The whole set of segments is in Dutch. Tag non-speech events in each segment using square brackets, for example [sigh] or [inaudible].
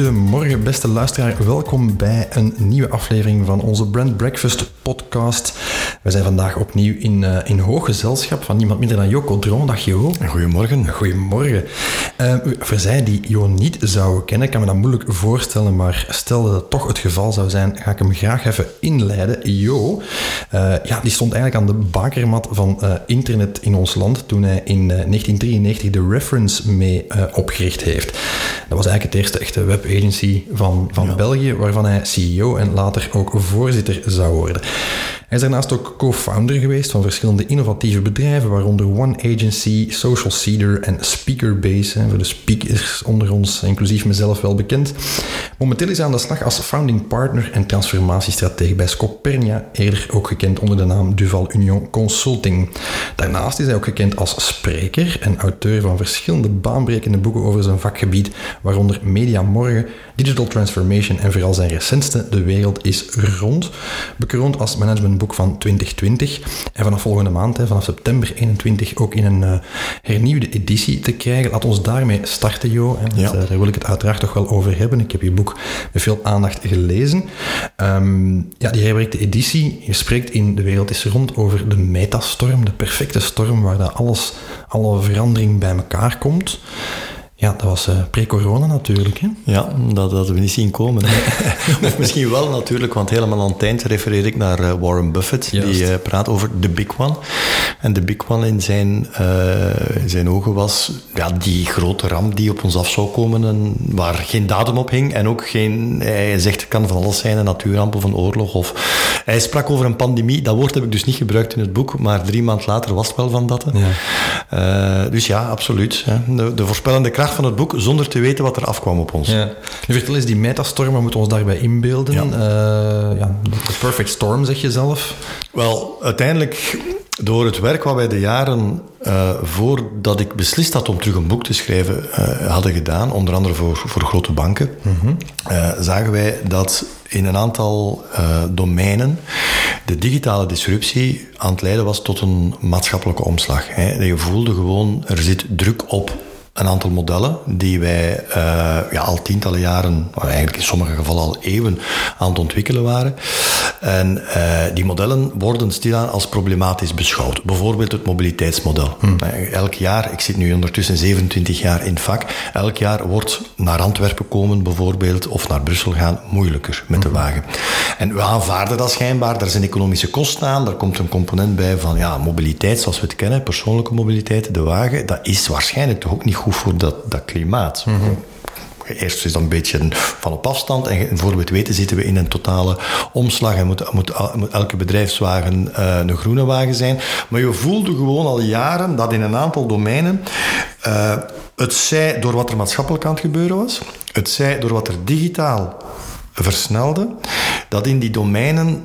Goedemorgen, beste luisteraar. Welkom bij een nieuwe aflevering van onze Brand Breakfast podcast. We zijn vandaag opnieuw in, uh, in hoog gezelschap van niemand minder dan Joko Droon. Dag Jo. Goedemorgen. Goedemorgen. Uh, voor zij die Jo niet zouden kennen, kan me dat moeilijk voorstellen, maar stel dat het toch het geval zou zijn, ga ik hem graag even inleiden. Jo, uh, ja, die stond eigenlijk aan de bakermat van internet in ons land toen hij in 1993 de Reference mee opgericht heeft. Dat was eigenlijk het eerste echte web agency van, van België, waarvan hij CEO en later ook voorzitter zou worden. Hij is daarnaast ook co-founder geweest van verschillende innovatieve bedrijven, waaronder One Agency, Social Cedar en Speakerbase. Voor de speakers onder ons, inclusief mezelf, wel bekend. Momenteel is hij aan de slag als founding partner en transformatiestratege bij Scopernia, eerder ook gekend onder de naam Duval Union Consulting. Daarnaast is hij ook gekend als spreker en auteur van verschillende baanbrekende boeken over zijn vakgebied, waaronder Media Morgen, Digital Transformation en vooral zijn recentste De Wereld is Rond, bekroond als managementboek van 2020 en vanaf volgende maand, vanaf september 21, ook in een uh, hernieuwde editie te krijgen. Laat ons daarmee starten, Jo. En ja. uh, daar wil ik het uiteraard toch wel over hebben. Ik heb je boek met veel aandacht gelezen. Um, ja, die herwerkte editie, je spreekt in De Wereld is Rond over de metastorm, de perfecte storm waar dat alles, alle verandering bij elkaar komt. Ja, dat was uh, pre-corona natuurlijk. Hè? Ja, dat hadden we niet zien komen. [laughs] of misschien wel natuurlijk, want helemaal aan het eind refereer ik naar uh, Warren Buffett. Juist. Die uh, praat over The Big One. En de Big One in zijn, zijn ogen was ja, die grote ramp die op ons af zou komen. En waar geen datum op hing. En ook geen, hij zegt het kan van alles zijn, een natuurramp of een oorlog. Of, hij sprak over een pandemie. Dat woord heb ik dus niet gebruikt in het boek. Maar drie maanden later was het wel van dat. Ja. dus ja, absoluut. Hè. De, de voorspellende kracht van het boek zonder te weten wat er afkwam op ons. Ja. Nu vertel eens, die metastorm, we moeten ons daarbij inbeelden. Ja. Uh, ja, de perfect storm, zeg je zelf. Wel, uiteindelijk door het werk wat wij de jaren uh, voordat ik beslist had om terug een boek te schrijven uh, hadden gedaan, onder andere voor, voor grote banken, mm -hmm. uh, zagen wij dat in een aantal domeinen de digitale disruptie aan het leiden was tot een maatschappelijke omslag. Hè. Je voelde gewoon, er zit druk op een aantal modellen die wij uh, ja, al tientallen jaren, eigenlijk in sommige gevallen al eeuwen, aan het ontwikkelen waren. En uh, die modellen worden stilaan als problematisch beschouwd. Bijvoorbeeld het mobiliteitsmodel. Hmm. Elk jaar, ik zit nu ondertussen 27 jaar in het vak, elk jaar wordt naar Antwerpen komen bijvoorbeeld, of naar Brussel gaan, moeilijker met de hmm. wagen. En we aanvaarden dat schijnbaar, daar zijn economische kosten aan, daar komt een component bij van ja, mobiliteit zoals we het kennen, persoonlijke mobiliteit, de wagen, dat is waarschijnlijk toch ook niet goed voor dat, dat klimaat. Eerst is dat een beetje van op afstand en voor we het weten zitten we in een totale omslag en moet, elke bedrijfswagen uh, een groene wagen zijn. Maar je voelde gewoon al jaren dat in een aantal domeinen uh, het zij door wat er maatschappelijk aan het gebeuren was, het zij door wat er digitaal versnelde, dat in die domeinen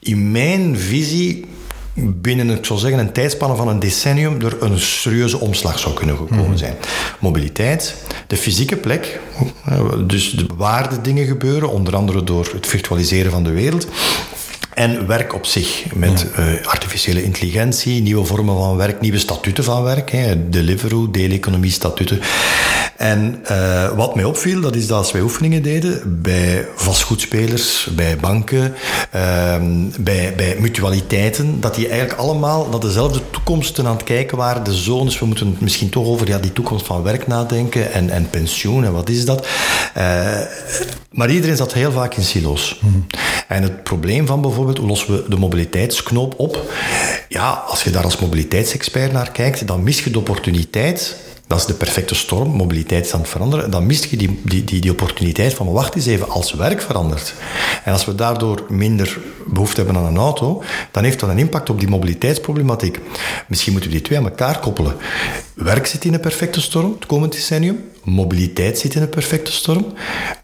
in mijn visie binnen, ik zou zeggen, een tijdspanne van een decennium er een serieuze omslag zou kunnen gekomen zijn. Mobiliteit, de fysieke plek, dus de waar de dingen gebeuren, onder andere door het virtualiseren van de wereld. En werk op zich, met ja. uh, artificiële intelligentie, nieuwe vormen van werk, nieuwe statuten van werk, hè, Deliveroo, deeleconomie, statuten. En uh, wat mij opviel, dat is dat als wij oefeningen deden bij vastgoedspelers, bij banken, uh, bij, bij mutualiteiten, dat die eigenlijk allemaal naar dezelfde toekomsten aan het kijken waren. De zones, we moeten misschien toch over ja, die toekomst van werk nadenken en, en pensioen en wat is dat. Uh, maar iedereen zat heel vaak in silo's. Mm. En het probleem van bijvoorbeeld, hoe lossen we de mobiliteitsknoop op? Ja, als je daar als mobiliteitsexpert naar kijkt, dan mis je de opportuniteit Dat is de perfecte storm, mobiliteit is aan het veranderen. Dan mist je die, die, die, die opportuniteit van, wacht eens even, als werk verandert. En als we daardoor minder behoefte hebben aan een auto, dan heeft dat een impact op die mobiliteitsproblematiek. Misschien moeten we die twee aan elkaar koppelen. Werk zit in een perfecte storm, het komende decennium. Mobiliteit zit in een perfecte storm.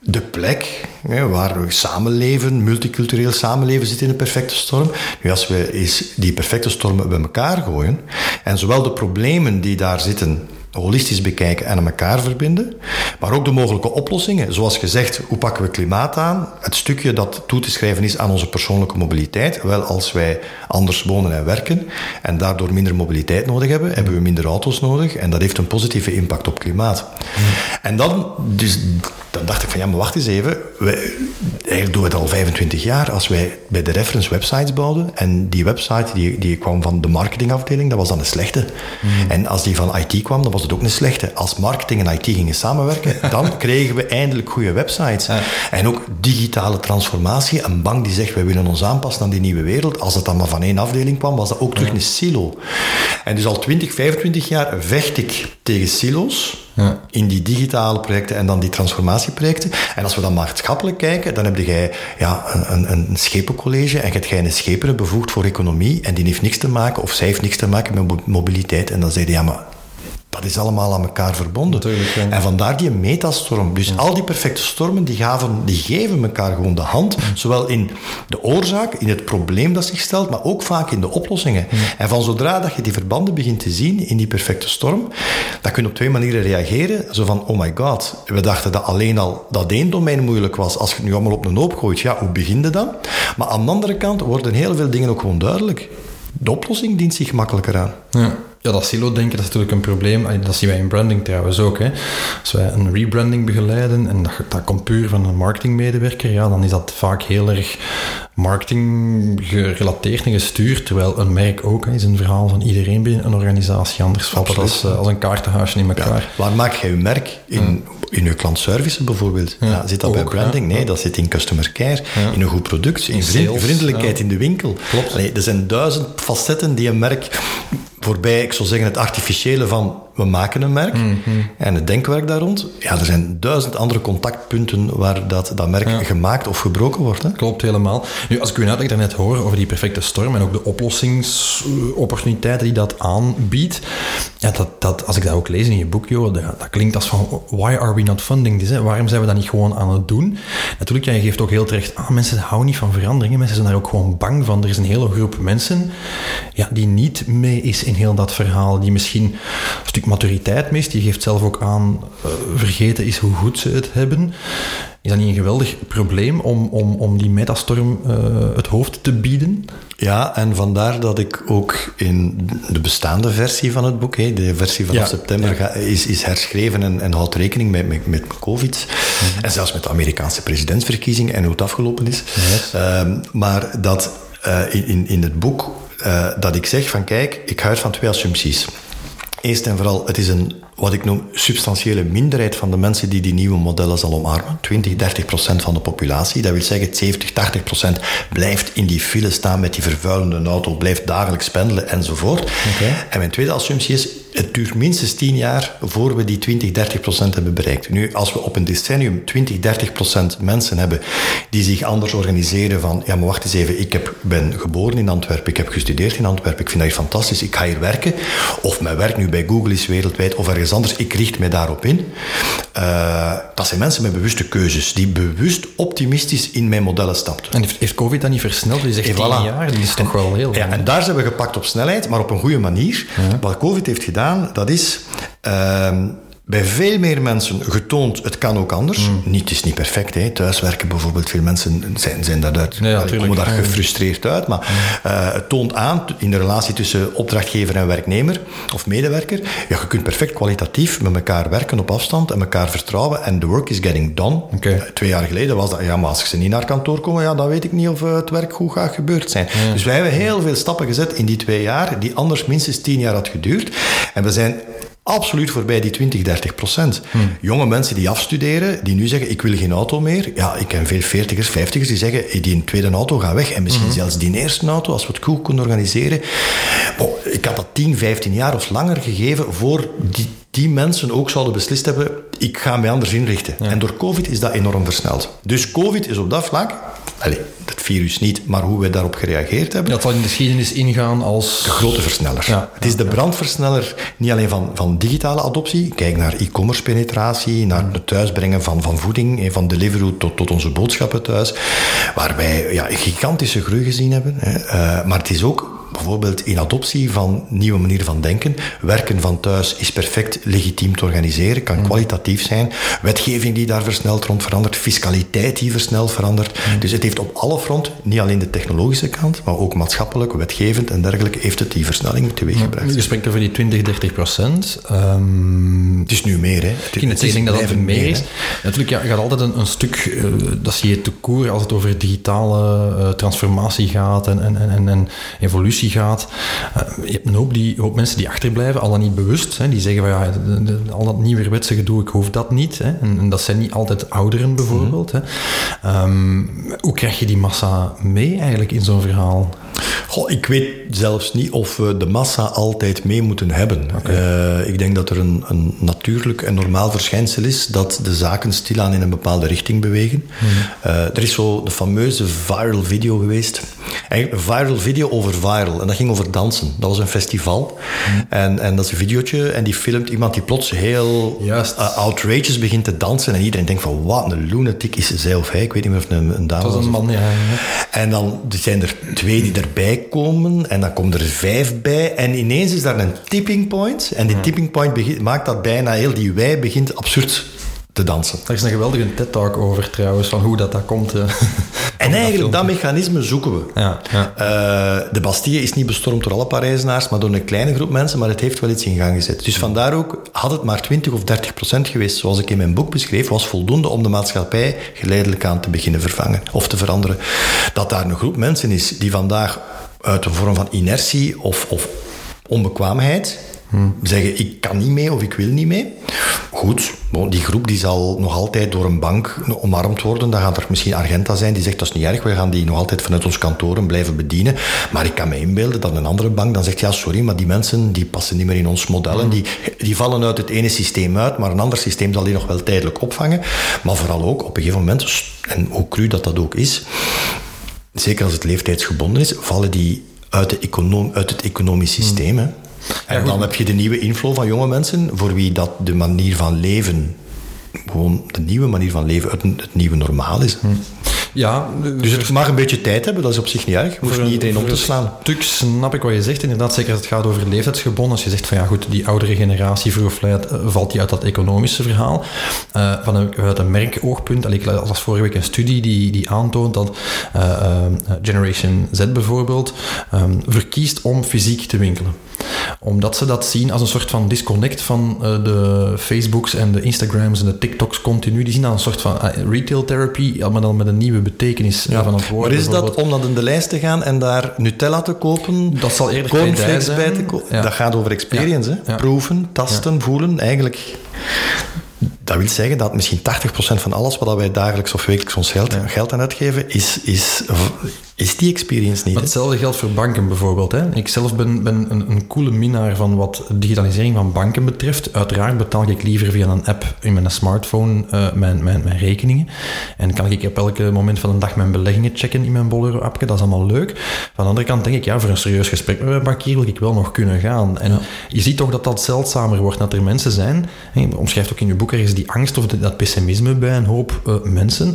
De plek hè, waar we samenleven, multicultureel samenleven, zit in een perfecte storm. Nu, als we eens die perfecte stormen bij elkaar gooien, en zowel de problemen die daar zitten holistisch bekijken en aan elkaar verbinden. Maar ook de mogelijke oplossingen. Zoals gezegd, hoe pakken we klimaat aan? Het stukje dat toe te schrijven is aan onze persoonlijke mobiliteit. Wel, als wij anders wonen en werken en daardoor minder mobiliteit nodig hebben, hebben we minder auto's nodig. En dat heeft een positieve impact op klimaat. En dan, dus, dan dacht ik van ja, maar wacht eens even. Wij, eigenlijk doen we het al 25 jaar. Als wij bij de reference websites bouwden en die website die, die kwam van de marketingafdeling, dat was dan een slechte. En als die van IT kwam, dan was het ook een slechte. Als marketing en IT gingen samenwerken, [laughs] dan kregen we eindelijk goede websites. En ook digitale transformatie. Een bank die zegt, wij willen ons aanpassen aan die nieuwe wereld. Als het dan maar van één afdeling kwam, was dat ook terug een silo. En dus al 20, 25 jaar vecht ik tegen silo's. Ja. In die digitale projecten en dan die transformatieprojecten. En als we dan maatschappelijk kijken, dan heb jij ja, een, een, schepencollege en hebt jij een schepenen bevoegd voor economie en die heeft niks te maken, of zij heeft niks te maken met mobiliteit. En dan zei je, ja, maar dat is allemaal aan elkaar verbonden. En vandaar die metastorm. Dus al die perfecte stormen, die, gaven, die geven elkaar gewoon de hand. Zowel in de oorzaak, in het probleem dat zich stelt, maar ook vaak in de oplossingen. En van zodra dat je die verbanden begint te zien in die perfecte storm, dan kun je op twee manieren reageren. Zo van, oh my god, we dachten dat alleen al dat één domein moeilijk was. Als je het nu allemaal op een hoop gooit, ja, hoe begin je dan? Maar aan de andere kant worden heel veel dingen ook gewoon duidelijk. De oplossing dient zich makkelijker aan. Ja. Ja, dat silo-denken dat is natuurlijk een probleem. Dat zien wij in branding trouwens ook. Hè. Als wij een rebranding begeleiden en dat, dat komt puur van een marketingmedewerker, ja, dan is dat vaak heel erg marketing gerelateerd en gestuurd. Terwijl een merk ook hè, is een verhaal van iedereen binnen een organisatie. Anders valt dat als, als een kaartenhuisje in elkaar. waar maak je je merk? In, in je klantservice bijvoorbeeld. Ja, zit dat bij branding? Nee, dat zit in customer care, in een goed product, in, vriendelijkheid in de winkel. Klopt. er zijn duizend facetten die een merk voorbij, ik zou zeggen, het artificiële van we maken een merk mhm. en het denkwerk daar rond. Ja, er zijn duizend andere contactpunten waar dat, dat merk gemaakt of gebroken wordt. Hè? Klopt helemaal. Nu, als ik u net daarnet hoor over die perfecte storm en ook de oplossingsopportuniteiten die dat aanbiedt, ja, dat, dat, als ik dat ook lees in je boek, joh, dat, dat klinkt als van why are we not funding this? Hè? Waarom zijn we dat niet gewoon aan het doen? Natuurlijk, ja, je geeft ook heel terecht aan, mensen houden niet van veranderingen, mensen zijn daar ook gewoon bang van. Er is een hele groep mensen ja, die niet mee is in heel dat verhaal, die misschien een stuk maturiteit mist. Die geeft zelf ook aan, uh, vergeten is hoe goed ze het hebben. Is dat niet een geweldig probleem om, om, om die metastorm uh, het hoofd te bieden? Ja, en vandaar dat ik ook in de bestaande versie van het boek, hè, de versie van september, ga, is, is herschreven en, en houdt rekening met, met, met COVID. Mhm. En zelfs met de Amerikaanse presidentsverkiezingen en hoe het afgelopen is. Uh, maar dat uh, in, in het boek uh, dat ik zeg van kijk, ik houd van twee assumpties. Eerst en vooral, het is een, wat ik noem, substantiële minderheid van de mensen die die nieuwe modellen zal omarmen. 20, 30 procent van de populatie. Dat wil zeggen, 70, 80 procent blijft in die file staan met die vervuilende auto, blijft dagelijks pendelen enzovoort. Okay. En mijn tweede assumptie is, het duurt minstens 10 jaar voor we die 20, 30 procent hebben bereikt. Nu, als we op een decennium 20, 30 procent mensen hebben die zich anders organiseren van, ja, maar wacht eens even, ik heb, ben geboren in Antwerpen, ik heb gestudeerd in Antwerpen, ik vind dat hier fantastisch, ik ga hier werken, of mijn werk nu bij Google is wereldwijd, of ergens anders, ik richt mij daarop in. Uh, dat zijn mensen met bewuste keuzes, die bewust optimistisch in mijn modellen stapten. En heeft, COVID dat niet versneld? Je zegt 10 jaar, die is toch wel heel... Ja, en daar zijn we gepakt op snelheid, maar op een goede manier. Wat COVID heeft gedaan, dat is uh, bij veel meer mensen getoond, het kan ook anders. Mm. Niet, het is niet perfect. Hè. Thuiswerken bijvoorbeeld, veel mensen zijn, zijn daaruit, ja, komen daar gefrustreerd uit. Maar uh, het toont aan, in de relatie tussen opdrachtgever en werknemer of medewerker, ja, je kunt perfect kwalitatief met elkaar werken op afstand en elkaar vertrouwen. En the work is getting done. Okay. Uh, twee jaar geleden was dat, ja, maar als ze niet naar kantoor komen, ja, dan weet ik niet of uh, het werk goed gaat gebeurd zijn. Dus wij hebben heel veel stappen gezet in die twee jaar, die anders minstens tien jaar had geduurd. En we zijn absoluut voorbij die 20, 30 procent. Hmm. Jonge mensen die afstuderen, die nu zeggen, ik wil geen auto meer. Ja, ik ken veel veertigers, vijftigers die zeggen, die een tweede auto gaat weg. En misschien hmm. zelfs die eerste auto, als we het goed kunnen organiseren. ik had dat 10, 15 jaar of langer gegeven voor die die mensen ook zouden beslist hebben, ik ga mij anders inrichten. En door COVID is dat enorm versneld. Dus COVID is op dat vlak, allez, het virus niet, maar hoe wij daarop gereageerd hebben. Dat zal in de geschiedenis ingaan als... De grote versneller. Ja, het is de brandversneller niet alleen van, van digitale adoptie, kijk naar e-commerce penetratie, naar het thuisbrengen van, van voeding, van Deliveroo tot, tot onze boodschappen thuis, waar wij ja, gigantische groei gezien hebben. Hè. Uh, maar het is ook bijvoorbeeld in adoptie van nieuwe manieren van denken. Werken van thuis is perfect legitiem te organiseren, kan kwalitatief zijn. Wetgeving die daar versneld rond verandert, fiscaliteit die versneld verandert. Dus het heeft op alle fronten, niet alleen de technologische kant, maar ook maatschappelijk, wetgevend en dergelijke, heeft het die versnelling teweeggebracht. Je spreekt over die 20, 30 procent. Um, het is nu meer, hè? Het, het is, ik denk dat het meer is. Natuurlijk, ja, je gaat altijd een, een stuk, uh, dat zie je te koer als het over digitale uh, transformatie gaat en, en, en, en evolutie gaat. Uh, je hebt een hoop, die, hoop mensen die achterblijven, al dan niet bewust. Hè, die zeggen van ja, de, de, al dat nieuwerwetse gedoe, ik hoef dat niet. Hè. En, en, dat zijn niet altijd ouderen bijvoorbeeld. Mm -hmm. hè. Um, hoe krijg je die massa mee eigenlijk in zo'n verhaal? Goh, ik weet zelfs niet of we de massa altijd mee moeten hebben. Okay. Uh, ik denk dat er een, een, natuurlijk en normaal verschijnsel is dat de zaken stilaan in een bepaalde richting bewegen. Mm. Uh, er is zo de fameuze viral video geweest. Eigenlijk een viral video over viral. En dat ging over dansen. Dat was een festival. Mm. En, en dat is een videootje. En die filmt iemand die plots heel uh, outrageous begint te dansen. En iedereen denkt van, wat een lunatic is zij of hij. Ik weet niet meer of het een, een dame was. een man, ja, ja. En dan zijn er twee die erbij komen. En dan komen er vijf bij. En ineens is daar een tipping point. En die tipping point begint, maakt dat bijna heel die wij begint absurd te dansen. Er is een geweldige TED-talk over trouwens, van hoe dat, dat komt. [laughs] Uh, en eigenlijk dat mechanisme zoeken we. Ja, ja. Uh, de Bastille is niet bestormd door alle Parijzenaars, maar door een kleine groep mensen, maar het heeft wel iets in gang gezet. Dus vandaar ook, had het maar 20 of 30 procent geweest, zoals ik in mijn boek beschreef, was voldoende om de maatschappij geleidelijk aan te beginnen vervangen of te veranderen. Dat daar een groep mensen is die vandaag uit een vorm van inertie of, of onbekwaamheid Zeggen, ik kan niet mee of ik wil niet mee. Goed, die groep die zal nog altijd door een bank omarmd worden. Dan gaat er misschien Argenta zijn die zegt, dat is niet erg, we gaan die nog altijd vanuit ons kantoren blijven bedienen. Maar ik kan me inbeelden dat een andere bank dan zegt, ja sorry, maar die mensen die passen niet meer in ons model. En die, die vallen uit het ene systeem uit, maar een ander systeem zal die nog wel tijdelijk opvangen. Maar vooral ook, op een gegeven moment, en hoe cru dat dat ook is, zeker als het leeftijdsgebonden is, vallen die uit, de econom, uit het economisch systeem. En ja, dan heb je de nieuwe inflow van jonge mensen, voor wie dat de manier van leven, gewoon de nieuwe manier van leven, het, het nieuwe normaal is. Hm. Ja, dus het mag een beetje tijd hebben, dat is op zich niet erg. Je hoeft niet iedereen om te slaan. Een stuk snap ik wat je zegt, inderdaad, zeker als het gaat over leeftijdsgebonden. Als je zegt van ja goed, die oudere generatie, vroeg of laat, valt die uit dat economische verhaal. Uh, vanuit een merkoogpunt, ik las vorige week een studie die, die aantoont dat uh, Generation Z bijvoorbeeld um, verkiest om fysiek te winkelen omdat ze dat zien als een soort van disconnect van uh, de Facebooks en de Instagrams en de TikToks continu. Die zien dat een soort van uh, retail therapy, maar dan met een nieuwe betekenis ja. van het woord. Maar is dat om dan in de lijst te gaan en daar Nutella te kopen? Dat zal eerder cornflakes bij te kopen? Ja. Dat gaat over experience, hè? Proeven, tasten, voelen. Eigenlijk dat wil zeggen dat misschien 80% van alles wat wij dagelijks of wekelijks ons geld, ja. geld aan uitgeven, is, is, is die experience niet. Maar hetzelfde geldt voor banken bijvoorbeeld. Hè. Ik zelf ben, ben een, een coole minnaar van wat digitalisering van banken betreft. Uiteraard betaal ik liever via een app in mijn smartphone uh, mijn, mijn, mijn rekeningen. En kan ik op elke moment van de dag mijn beleggingen checken in mijn Bolero-appje. Dat is allemaal leuk. Van de andere kant denk ik, ja, voor een serieus gesprek met mijn bankier wil ik wel nog kunnen gaan. En ja. je ziet toch dat dat zeldzamer wordt, dat er mensen zijn, je omschrijft ook in je boek ergens die angst of dat pessimisme bij een hoop uh, mensen.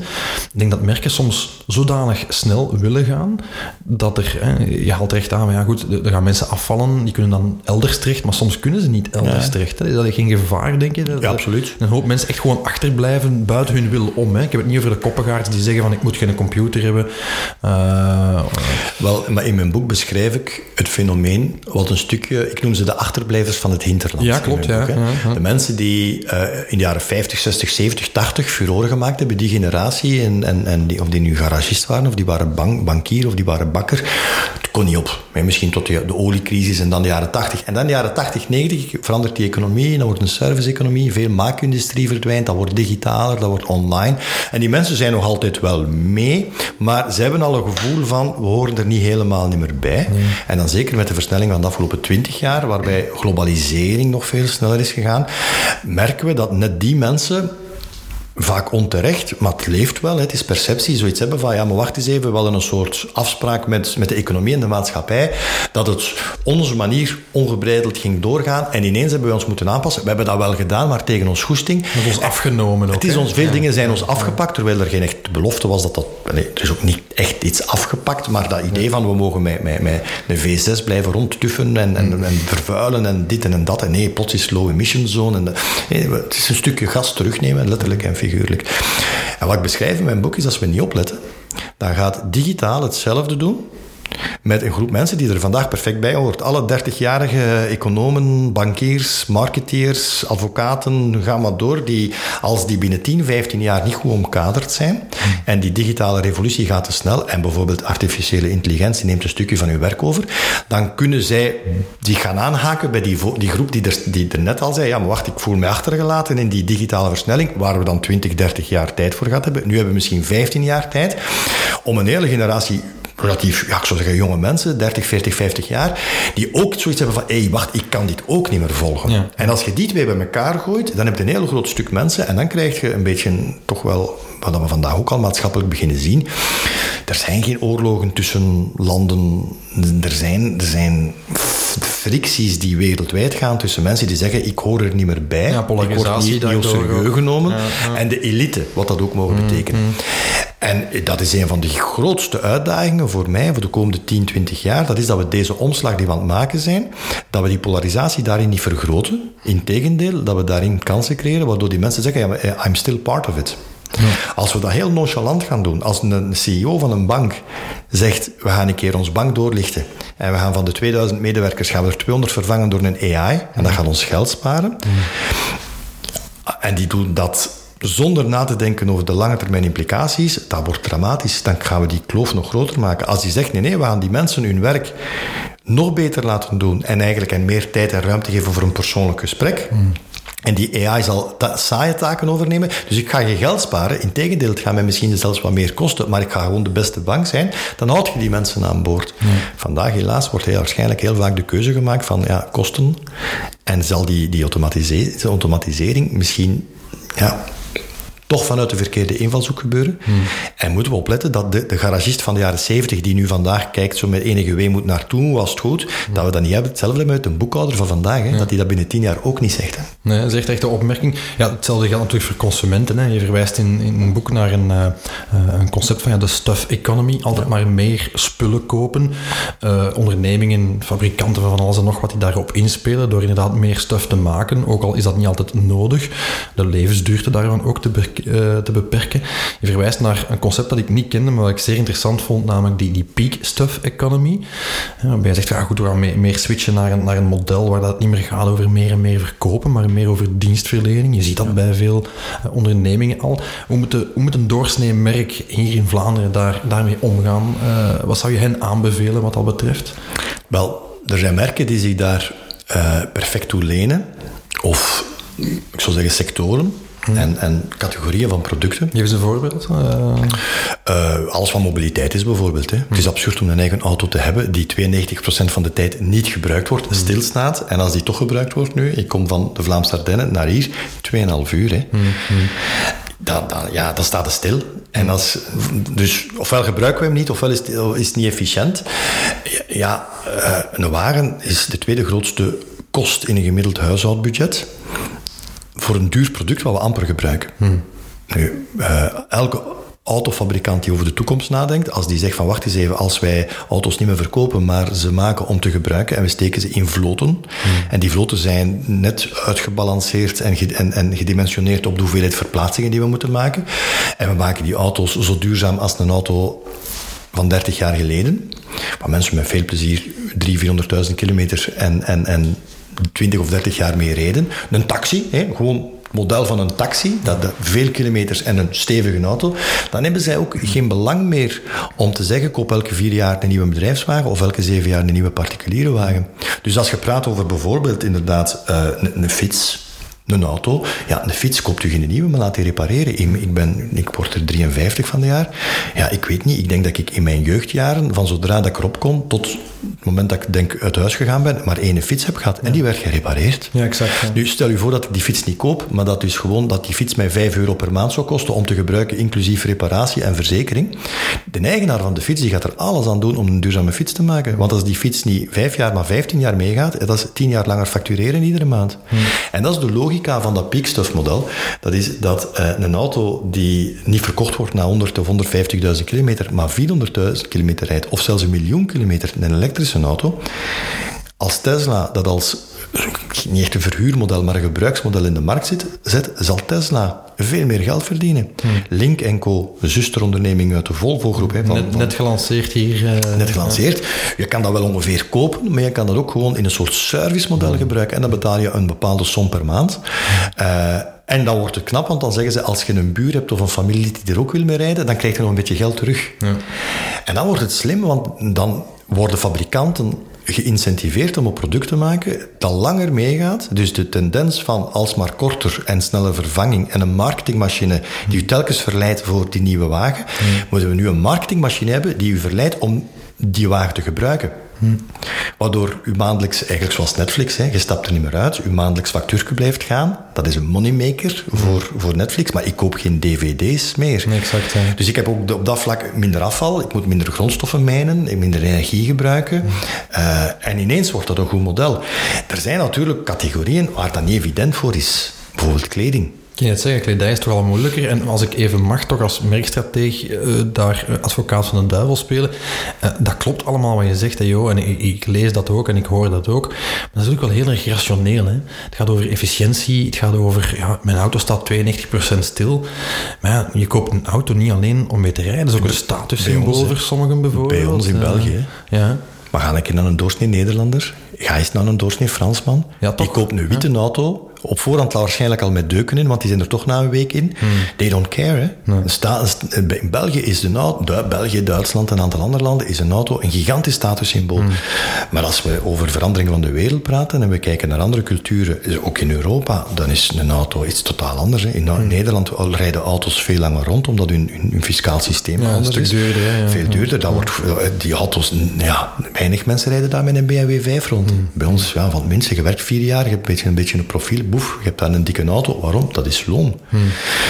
Ik denk dat merken soms zodanig snel willen gaan, dat er, hè, je haalt recht aan, maar ja goed, er gaan mensen afvallen, die kunnen dan elders terecht, maar soms kunnen ze niet elders ja. terecht. Hè. Is dat geen gevaar, denk je? Dat, ja, absoluut. Een hoop mensen echt gewoon achterblijven buiten hun wil om. Hè. Ik heb het niet over de koppengaards die zeggen van ik moet geen computer hebben. Uh, Wel, maar in mijn boek beschrijf ik het fenomeen wat een stukje, ik noem ze de achterblijvers van het hinterland. Ja, klopt. Ja, De mensen die uh, in de jaren 50, 60, 70, 80 furoren gemaakt hebben, die generatie, en, en, en die, of die nu garagist waren, of die waren bank, bankier, of die waren bakker. Kon niet op. Misschien tot de, de oliecrisis en dan de jaren 80. En dan de jaren 80, 90 verandert die economie. Dan wordt een service-economie. Veel maakindustrie verdwijnt. Dat wordt digitaler, dat wordt online. En die mensen zijn nog altijd wel mee. Maar ze hebben al een gevoel van, we horen er niet helemaal niet meer bij. En dan zeker met de versnelling van de afgelopen 20 jaar, waarbij globalisering nog veel sneller is gegaan, merken we dat net die mensen vaak onterecht, maar het leeft wel. Het is perceptie, zoiets hebben van, ja, maar wacht eens even, we hadden een soort afspraak met, met de economie en de maatschappij, dat het onze manier ongebreideld ging doorgaan en ineens hebben we ons moeten aanpassen. We hebben dat wel gedaan, maar tegen ons goesting. Dat is ons afgenomen ook, Het is ons, veel dingen zijn ons afgepakt, terwijl er geen echt belofte was dat dat... Nee, er is ook niet echt iets afgepakt, maar dat idee van we mogen met, met, met een V6 blijven rondtuffen en, en, en, vervuilen en dit en dat. En nee, plots is low emission zone. En nee, het is een stukje gas terugnemen, letterlijk en En wat ik beschrijf in mijn boek is, als we niet opletten, dan gaat digitaal hetzelfde doen met een groep mensen die er vandaag perfect bij hoort. Alle 30-jarige economen, bankiers, marketeers, advocaten, ga maar door, die als die binnen 10, 15 jaar niet goed omkaderd zijn en die digitale revolutie gaat te snel en bijvoorbeeld artificiële intelligentie neemt een stukje van hun werk over, dan kunnen zij die gaan aanhaken bij die, die groep die er, die er net al zei, ja maar wacht, ik voel mij achtergelaten in die digitale versnelling, waar we dan 20, 30 jaar tijd voor gehad hebben. Nu hebben we misschien 15 jaar tijd om een hele generatie relatief, ja, ik zou zeggen, jonge mensen, 30, 40, 50 jaar, die ook zoiets hebben van, hé, hey, wacht, ik kan dit ook niet meer volgen. Ja. En als je die twee bij elkaar gooit, dan heb je een heel groot stuk mensen en dan krijg je een beetje, toch wel, wat we vandaag ook al maatschappelijk beginnen zien, er zijn geen oorlogen tussen landen, er zijn, er zijn fricties die wereldwijd gaan tussen mensen die zeggen, ik hoor er niet meer bij, ja, ik word niet, niet serieus genomen, ja. en de elite, wat dat ook mogen mm, betekenen. Mm. En dat is een van de grootste uitdagingen voor mij voor de komende 10, 20 jaar. Dat is dat we deze omslag die we aan het maken zijn, dat we die polarisatie daarin niet vergroten. Integendeel, dat we daarin kansen creëren, waardoor die mensen zeggen, ja, I'm still part of it. Ja. Als we dat heel nonchalant gaan doen, als een CEO van een bank zegt, we gaan een keer ons bank doorlichten en we gaan van de 2000 medewerkers gaan we er 200 vervangen door een AI en dat gaat ons geld sparen. En die doen dat zonder na te denken over de lange termijn implicaties, dat wordt dramatisch. Dan gaan we die kloof nog groter maken. Als die zegt, nee, nee, we gaan die mensen hun werk nog beter laten doen en eigenlijk en meer tijd en ruimte geven voor een persoonlijk gesprek. Mm. En die AI zal ta saaie taken overnemen. Dus ik ga je geld sparen. Integendeel, het gaat mij misschien zelfs wat meer kosten, maar ik ga gewoon de beste bank zijn. Dan houd je die mensen aan boord. Mm. Vandaag helaas wordt heel waarschijnlijk heel vaak de keuze gemaakt van ja, kosten. En zal die, die automatisering misschien ja, toch vanuit de verkeerde invalshoek gebeuren. Hmm. En moeten we opletten dat de, de, garagist van de jaren 70, die nu vandaag kijkt zo met enige weemoed naar toen, was het goed, hmm. dat we dat niet hebben. Hetzelfde met een boekhouder van vandaag, hè, dat hij dat binnen tien jaar ook niet zegt. Hè. Nee, dat is echt, echt een opmerking. Ja, hetzelfde geldt natuurlijk voor consumenten. Hè. Je verwijst in, in een boek naar een, uh, een concept van ja, de stuff economy. Altijd maar meer spullen kopen. Uh, ondernemingen, fabrikanten van alles en nog wat die daarop inspelen door inderdaad meer stuff te maken. Ook al is dat niet altijd nodig. De levensduurte daarvan ook te uh, te beperken. Je verwijst naar een concept dat ik niet kende, maar wat ik zeer interessant vond, namelijk die, die peak stuff economy. Uh, waarbij je zegt, ja goed, we gaan meer, meer switchen naar een, naar een model waar dat niet meer gaat over meer en meer verkopen, maar meer over dienstverlening. Je ziet dat bij veel uh, ondernemingen al. Hoe moet, de, hoe moet een doorsnee merk hier in Vlaanderen daar, daarmee omgaan? wat zou je hen aanbevelen wat dat betreft? Wel, er zijn merken die zich daar perfect toe lenen. Of, ik zou zeggen, sectoren. En, en, categorieën van producten. Geef eens een voorbeeld. Uh... Uh, alles wat mobiliteit is bijvoorbeeld. Hè. Het is absurd om een eigen auto te hebben die 92% van de tijd niet gebruikt wordt, stilstaat. En als die toch gebruikt wordt nu, ik kom van de Vlaamse Ardennen naar hier, 2,5 uur. Hè. Dat, dat, ja, dat staat er stil. En als, dus ofwel gebruiken we hem niet, ofwel is het, is het niet efficiënt. Ja, uh, een wagen is de tweede grootste kost in een gemiddeld huishoudbudget voor een duur product wat we amper gebruiken. Hmm. Nu, uh, elke autofabrikant die over de toekomst nadenkt, als die zegt van wacht eens even, als wij auto's niet meer verkopen, maar ze maken om te gebruiken en we steken ze in vloten, hmm. en die vloten zijn net uitgebalanceerd en, en, en gedimensioneerd op de hoeveelheid verplaatsingen die we moeten maken, en we maken die auto's zo duurzaam als een auto van 30 jaar geleden, waar mensen met veel plezier 300.000, 400.000 kilometer en, en, en 20 of 30 jaar mee reden. Een taxi, hè, gewoon model van een taxi, dat de veel kilometers en een stevige auto, dan hebben zij ook geen belang meer om te zeggen, koop elke vier jaar een nieuwe bedrijfswagen of elke zeven jaar een nieuwe particuliere wagen. Dus als je praat over bijvoorbeeld inderdaad een, een fiets, een auto. Ja, een fiets koopt u geen nieuwe, maar laat die repareren. Ik, ben, ik word er 53 van de jaar. Ja, ik weet niet. Ik denk dat ik in mijn jeugdjaren, van zodra dat ik erop kom, tot het moment dat ik denk uit huis gegaan ben, maar één fiets heb gehad. En die werd gerepareerd. Ja, exact. Nu, stel u voor dat ik die fiets niet koop, maar dat dus gewoon dat die fiets mij 5 euro per maand zou kosten om te gebruiken, inclusief reparatie en verzekering. De eigenaar van de fiets die gaat er alles aan doen om een duurzame fiets te maken. Want als die fiets niet 5 jaar, maar 15 jaar meegaat, dat is 10 jaar langer factureren iedere maand. Hmm. En dat is de logica van dat peakstuffmodel. Dat is dat uh, een auto die niet verkocht wordt na 100 of 150.000 kilometer, maar 400.000 kilometer rijdt, of zelfs een miljoen kilometer, een elektrische auto. Als Tesla dat als niet echt een verhuurmodel, maar een gebruiksmodel in de markt zit, zet, zal Tesla veel meer geld verdienen. Hmm. Link Co, zusteronderneming uit de Volvo-groep. Net, net, gelanceerd hier. Uh, net gelanceerd. Je kan dat wel ongeveer kopen, maar je kan dat ook gewoon in een soort servicemodel hmm. gebruiken. En dan betaal je een bepaalde som per maand. Uh, en dan wordt het knap, want dan zeggen ze, als je een buur hebt of een familie die er ook wil mee rijden, dan krijg je nog een beetje geld terug. Ja. En dan wordt het slim, want dan worden fabrikanten geïncentiveerd om een product te maken dat langer meegaat. Dus de tendens van alsmaar korter en snelle vervanging en een marketingmachine die u telkens verleidt voor die nieuwe wagen, moeten we nu een marketingmachine hebben die u verleidt om die wagen te gebruiken. Waardoor u maandelijks, eigenlijk zoals Netflix, hè, je stapt er niet meer uit, uw maandelijks factuurke blijft gaan. Dat is een moneymaker voor, voor Netflix, maar ik koop geen dvd's meer. exact, Dus ik heb ook op dat vlak minder afval, ik moet minder grondstoffen mijnen, minder energie gebruiken. Uh, en ineens wordt dat een goed model. Er zijn natuurlijk categorieën waar dat niet evident voor is. Bijvoorbeeld kleding. Ik kan het zeggen, kledij is toch wel moeilijker. En als ik even mag, toch als merkstrateeg uh, daar uh, advocaat van de duivel spelen. Uh, dat klopt allemaal wat je zegt, hè, joh. En ik, ik, lees dat ook en ik hoor dat ook. Maar dat is ook wel heel erg rationeel. Hè. Het gaat over efficiëntie. Het gaat over, ja, mijn auto staat 92% stil. Maar ja, je koopt een auto niet alleen om mee te rijden. Dat is ook een statussymbool voor sommigen bijvoorbeeld. Bij ons in België. Ja. Maar ga ik naar een doorsnee Nederlander? Ga eens naar een doorsnee Fransman? Ja, toch? Die koopt een witte auto op voorhand waarschijnlijk al met deuken in, want die zijn er toch na een week in. Hmm. They don't care. Hè. in België is de auto, België, Duitsland en een aantal andere landen, is een auto een gigantisch statussymbool. Hmm. Maar als we over verandering van de wereld praten en we kijken naar andere culturen, ook in Europa, dan is een auto iets totaal anders. Hè. In hmm. Nederland rijden auto's veel langer rond, omdat hun, hun, fiscaal systeem ja, anders is. Duurder, ja, veel duurder. Dat wordt, eh, die auto's, ja, weinig mensen rijden daar met een BMW 5 rond. Bij ons, ja, van mensen, je werkt vier jaar, je hebt een, beetje een profiel, boef, je hebt dan een dikke auto. Waarom? Dat is loon. Hmm.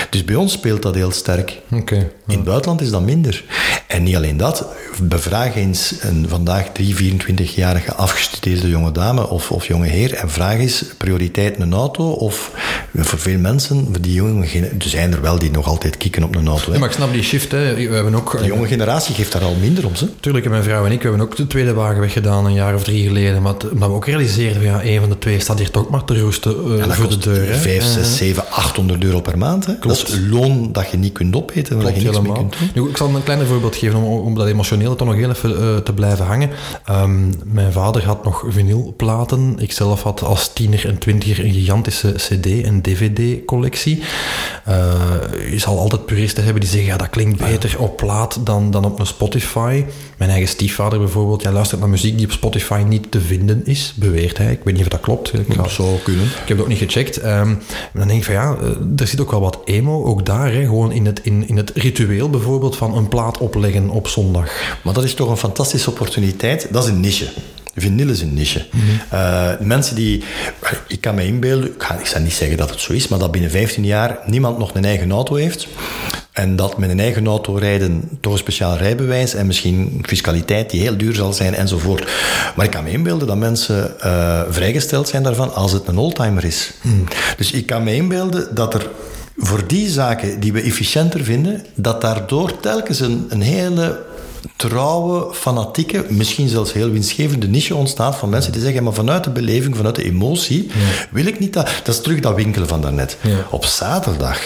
Dus bij ons speelt dat heel sterk. Okay. In het buitenland is dat minder. En niet alleen dat. Bevraag eens een vandaag 3, 24-jarige afgestudeerde jonge dame of, of jonge heer en vraag eens prioriteit een auto of voor veel mensen, die jonge, er zijn er wel die nog altijd kicken op een auto. Ja, maar ik snap die shift. Hè. We hebben ook, de jonge generatie geeft daar al minder om. Ze. Tuurlijk, mijn vrouw en ik we hebben ook de tweede wagen weggedaan een jaar of drie geleden. Maar, maar we ook realiseerden, ja, een van de twee staat hier toch maar te roesten uh, voor de deur. 5, 6, 7, 800 euro per maand. Hè. Dat is loon dat je niet kunt opeten, je niks kunt. Nu, ik zal een klein voorbeeld geven om, om dat emotionele toch nog heel even uh, te blijven hangen. Um, mijn vader had nog vinylplaten. Ik zelf had als tiener en twintiger een gigantische cd- en dvd-collectie. Uh, je zal altijd puristen hebben die zeggen, ja, dat klinkt beter op plaat dan, dan op een Spotify. Mijn eigen stiefvader bijvoorbeeld, jij luistert naar muziek die op Spotify niet te vinden is, beweert hij. Ik weet niet of dat klopt. Ik dat zou kunnen. Ik heb het ook niet gecheckt. Um, dan denk ik van ja, eh, er zit ook wel wat emo, ook daar, hè, gewoon in het, in, in het ritueel bijvoorbeeld van een plaat opleggen op zondag. Maar dat is toch een fantastische opportuniteit. Dat is een niche. Vinyl is een niche. Mm mensen die... Ik kan me inbeelden, ik, ga, ik zal niet zeggen dat het zo is, maar dat binnen 15 jaar niemand nog een eigen auto heeft. En dat met een eigen auto rijden toch een speciaal rijbewijs en misschien fiscaliteit die heel duur zal zijn enzovoort. Maar ik kan me inbeelden dat mensen uh, vrijgesteld zijn daarvan als het een oldtimer is. Mm. Dus ik kan me inbeelden dat er voor die zaken die we efficiënter vinden, dat daardoor telkens een, een hele trouwe, fanatieke, misschien zelfs heel winstgevende niche ontstaat van mensen die zeggen, maar vanuit de beleving, vanuit de emotie, wil ik niet dat... Dat is terug dat winkelen van daarnet. Ja. Op zaterdag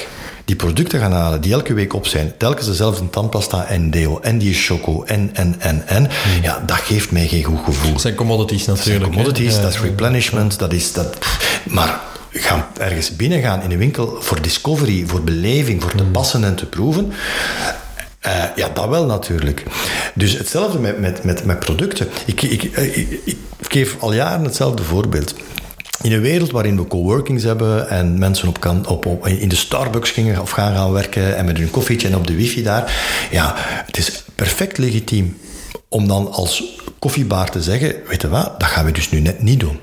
die producten gaan halen die elke week op zijn, telkens dezelfde tandpasta en deo en die choco en, en, en, en, ja, dat geeft mij geen goed gevoel. Dat zijn commodities natuurlijk. Dat zijn commodities, dat is replenishment, dat is dat... Maar gaan ergens binnengaan in een winkel voor discovery, voor beleving, voor te passen en te proeven. Uh, ja, dat wel natuurlijk. Dus hetzelfde met, met, met, met producten. Ik, ik, ik, ik, geef al jaren hetzelfde voorbeeld. In een wereld waarin we coworkings hebben en mensen op kan, op, op, in de Starbucks gingen of gaan gaan werken en met hun koffietje en op de wifi daar. Ja, het is perfect legitiem om dan als koffiebar te zeggen, weet je wat, dat gaan we dus nu net niet doen.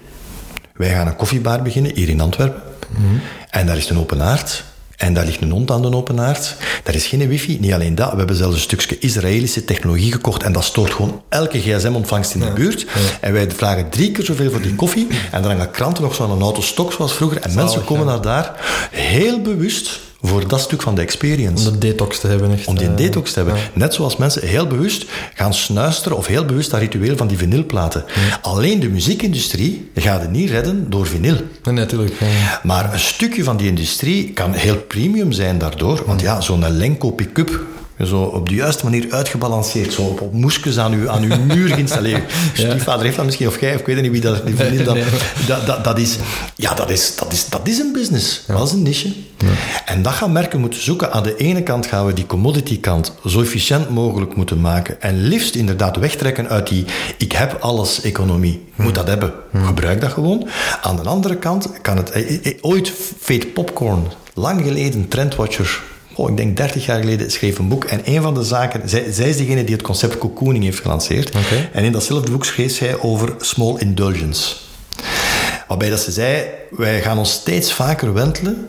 Wij gaan een koffiebar beginnen hier in Antwerpen. Mm En daar is een open haard. En daar ligt een hond aan de open haard. Daar is geen wifi. Niet alleen dat, we hebben zelfs een stukje Israëlische technologie gekocht en dat stoort gewoon elke gsm-ontvangst in de buurt. En wij vragen drie keer zoveel voor die koffie. En dan hangen kranten nog zo'n auto stok zoals vroeger. En mensen komen naar daar heel bewust voor dat stuk van de experience. Om de detox te hebben. Echt, Om die uh, detox te hebben. Net zoals mensen heel bewust gaan snuisteren of heel bewust dat ritueel van die vinylplaten. Alleen de muziekindustrie gaat het niet redden door vinyl. Nee, natuurlijk. Maar een stukje van die industrie kan heel premium zijn daardoor. Want ja, zo'n Lenko pick-up zo op de juiste manier uitgebalanceerd, zo op, op moesjes aan uw, aan uw [laughs] muur geïnstalleerd. Je stiefvader heeft dat misschien, of jij, of ik weet niet wie dat, die vriendin dat, dat, dat, dat, is. Ja, dat is, dat is, dat is een business. Dat is een niche. Ja. En dat gaan merken moeten zoeken. Aan de ene kant gaan we die commodity kant zo efficiënt mogelijk moeten maken. En liefst inderdaad wegtrekken uit die ik heb alles economie. Moet dat hebben. Gebruik dat gewoon. Aan de andere kant kan het... Ooit Fate Popcorn, lang geleden, Trendwatcher oh, ik denk 30 jaar geleden, schreef een boek. En een van de zaken, zij, zij is degene die het concept cocooning heeft gelanceerd. Okay. En in datzelfde boek schreef zij over small indulgence. Waarbij dat ze zei, wij gaan ons steeds vaker wentelen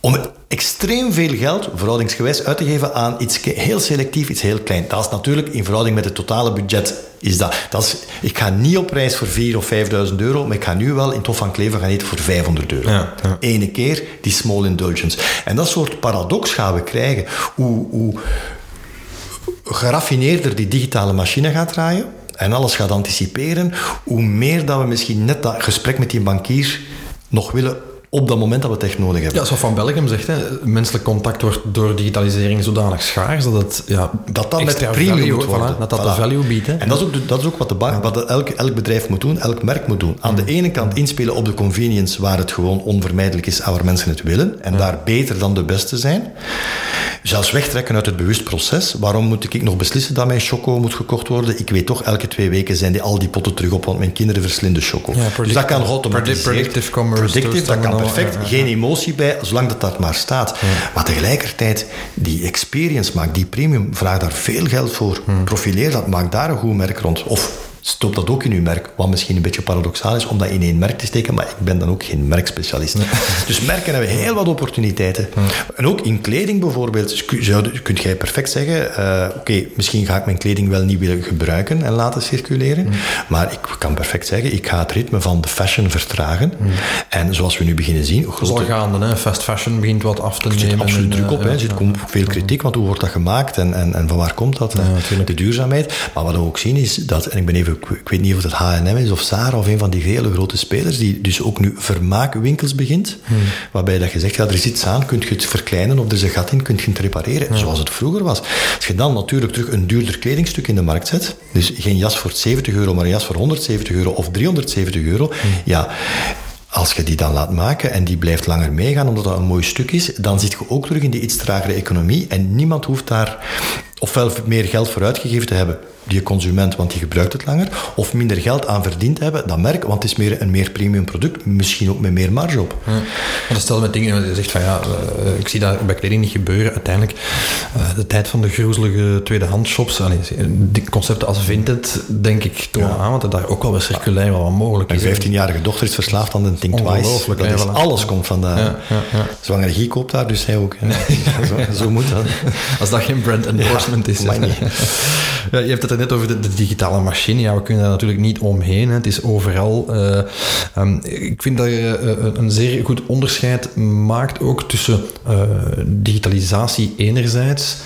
om extreem veel geld, verhoudingsgewijs, uit te geven aan iets heel selectief, iets heel klein. Dat is natuurlijk in verhouding met het totale budget. Is dat, dat is, ik ga niet op reis voor 4.000 of 5.000 euro, maar ik ga nu wel in Tof van Klever gaan eten voor 500 euro. Ja, ja. Ene keer die small indulgence. En dat soort paradox gaan we krijgen. Hoe, hoe geraffineerder die digitale machine gaat draaien en alles gaat anticiperen, hoe meer dat we misschien net dat gesprek met die bankier nog willen op dat moment dat we het echt nodig hebben. Ja, zoals Van Belgium zegt, hè, menselijk contact wordt door digitalisering zodanig schaars dat het ja, dat dat met premium moet worden. Voilà, dat dat voilà. de value biedt. Hè. En dat is ook, dat is ook wat, de bank, wat elk, elk bedrijf moet doen, elk merk moet doen. Aan de ene kant inspelen op de convenience waar het gewoon onvermijdelijk is en waar mensen het willen en ja. daar beter dan de beste zijn. Zelfs wegtrekken uit het bewust proces. Waarom moet ik nog beslissen dat mijn choco moet gekocht worden? Ik weet toch, elke twee weken zijn die al die potten terug op, want mijn kinderen verslinden choco. Ja, dus dat kan geautomatiseerd. Predictive commerce. Predictive, dat kan perfect. Geen emotie bij, zolang dat dat maar staat. Maar tegelijkertijd, die experience maakt, die premium, vraag daar veel geld voor. Hmm. Profileer dat, maak daar een goed merk rond. Of stop dat ook in uw merk. Wat misschien een beetje paradoxaal is om dat in één merk te steken, maar ik ben dan ook geen merkspecialist. Nee. [laughs] Dus merken hebben heel wat opportuniteiten. En ook in kleding bijvoorbeeld, zou, kunt jij perfect zeggen, uh, oké, okay, misschien ga ik mijn kleding wel niet willen gebruiken en laten circuleren, maar ik kan perfect zeggen, ik ga het ritme van de fashion vertragen. En zoals we nu beginnen zien... Grote... Dat is al gaande, hè? fast fashion begint wat af te nemen. Er zit absoluut druk op, er zit veel kritiek, want hoe wordt dat gemaakt en, en, en van waar komt dat? de duurzaamheid. Maar wat we ook zien is dat, en ik ben even ik weet niet of het H&M is of Zara of een van die hele grote spelers, die dus ook nu vermaakwinkels begint, hmm. waarbij dat je zegt, ja, er is iets aan, kun je het verkleinen of er is een gat in, kun je het repareren, ja. zoals het vroeger was. Als je dan natuurlijk terug een duurder kledingstuk in de markt zet, dus geen jas voor 70 euro, maar een jas voor 170 euro of 370 euro, hmm. ja, als je die dan laat maken en die blijft langer meegaan omdat dat een mooi stuk is, dan zit je ook terug in die iets tragere economie en niemand hoeft daar ofwel meer geld voor uitgegeven te hebben die consument, want die gebruikt het langer, of minder geld aan verdiend hebben, dat merk, want het is meer een meer premium product, misschien ook met meer marge op. Ja. Maar stel met dingen, je zegt van ja, uh, ik zie dat bij kleding niet gebeuren, uiteindelijk, uh, de tijd van de groezelige tweedehandshops, die concepten als Vinted, denk ik toch ja. aan, want daar ook wel bij circulair wel wat mogelijk is. Mijn 15-jarige dochter is verslaafd aan de Think Twice. Dat is, alles komt vandaan. Ja, ja, Zwangere Guy koopt daar, dus hij ook. [laughs] zo, zo, moet dat. [laughs] Als dat geen brand endorsement is. [laughs] Ja, je hebt het net over de, de, digitale machine. Ja, we kunnen daar natuurlijk niet omheen. Hè. Het is overal. Uh, um, ik vind dat je uh, een zeer goed onderscheid maakt ook tussen uh, digitalisatie enerzijds